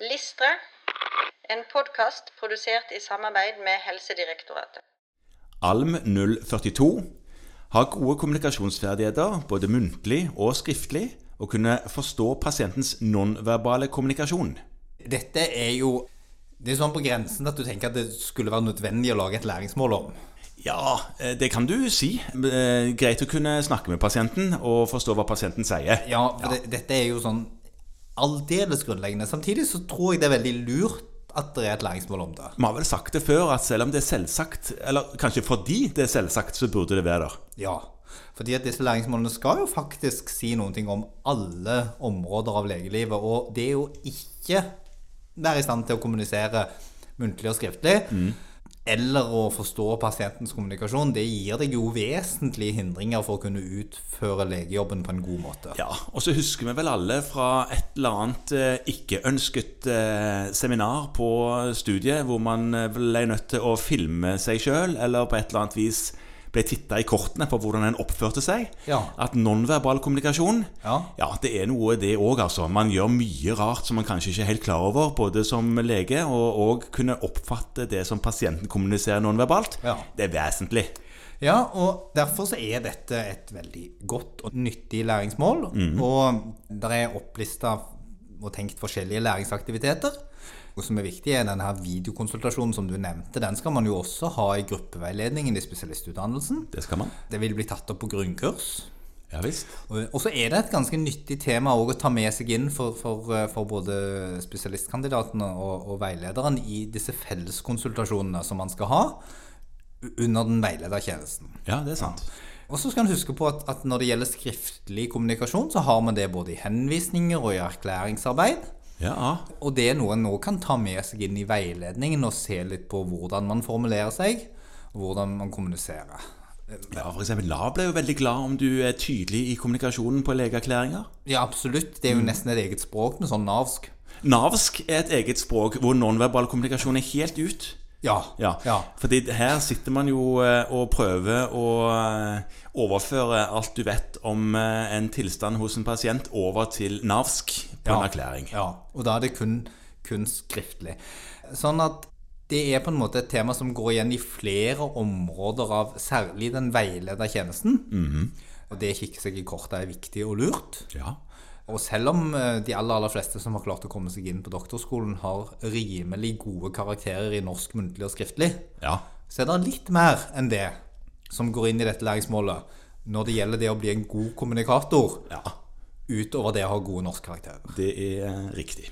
Listre, en podkast produsert i samarbeid med Helsedirektoratet. Alm 042 har gode kommunikasjonsferdigheter både muntlig og skriftlig, og kunne forstå pasientens nonverbale kommunikasjon. Dette er jo Det er sånn på grensen at du tenker at det skulle være nødvendig å lage et læringsmål om. Ja, eh, det kan du si. Eh, Greit å kunne snakke med pasienten og forstå hva pasienten sier. Ja, for Det, dette er jo sånn aldeles grunnleggende. Samtidig så tror jeg det er veldig lurt at det er et læringsmål om det. Vi har vel sagt det før, at selv om det er selvsagt, eller kanskje fordi det er selvsagt, så burde det være der. Ja, fordi at disse læringsmålene skal jo faktisk si noen ting om alle områder av legelivet. Og det er jo ikke være i stand til å kommunisere muntlig og skriftlig. Eller å forstå pasientens kommunikasjon. Det gir deg jo vesentlige hindringer for å kunne utføre legejobben på en god måte. Ja, Og så husker vi vel alle fra et eller annet eh, ikke-ønsket eh, seminar på studiet, hvor man eh, ble nødt til å filme seg sjøl, eller på et eller annet vis ble titta i kortene på hvordan en oppførte seg. Ja. At nonverbal kommunikasjon, Ja. det er noe, det òg, altså. Man gjør mye rart som man kanskje ikke er helt klar over, både som lege og, og kunne oppfatte det som pasienten kommuniserer nonverbalt. Ja. Det er vesentlig. Ja, og derfor så er dette et veldig godt og nyttig læringsmål. Og det er opplista og tenkt forskjellige læringsaktiviteter. Og som er viktig, er denne videokonsultasjonen som du nevnte. Den skal man jo også ha i gruppeveiledningen i spesialistutdannelsen. Det skal man. Det vil bli tatt opp på grunnkurs. Ja visst. Og så er det et ganske nyttig tema å ta med seg inn for, for, for både spesialistkandidatene og, og veilederen i disse felleskonsultasjonene som man skal ha under den veiledertjenesten. Ja, det er sant. Og så skal en huske på at, at når det gjelder skriftlig kommunikasjon, så har man det både i henvisninger og i erklæringsarbeid. Ja, Og det er noe en nå kan ta med seg inn i veiledningen og se litt på hvordan man formulerer seg, og hvordan man kommuniserer. ja for eksempel Nav ble jo veldig glad om du er tydelig i kommunikasjonen på legeerklæringer. Ja, absolutt. Det er jo nesten et eget språk med sånn navsk. Navsk er et eget språk hvor nonverbal kommunikasjon er helt ut. Ja. Ja, ja. fordi her sitter man jo eh, og prøver å eh, overføre alt du vet om eh, en tilstand hos en pasient over til navsk på en erklæring. Ja, og da er det kun, kun skriftlig. Sånn at det er på en måte et tema som går igjen i flere områder av særlig den veiledertjenesten. -hmm. Og det å kikke seg i kortet er viktig og lurt. Ja. Og selv om eh, de aller, aller fleste som har klart å komme seg inn på doktorskolen, har rimelig gode karakterer i norsk muntlig og skriftlig, ja. så er det litt mer enn det som går inn i dette læringsmålet når det gjelder det å bli en god kommunikator Ja, utover det å ha gode norskkarakterer. det er riktig.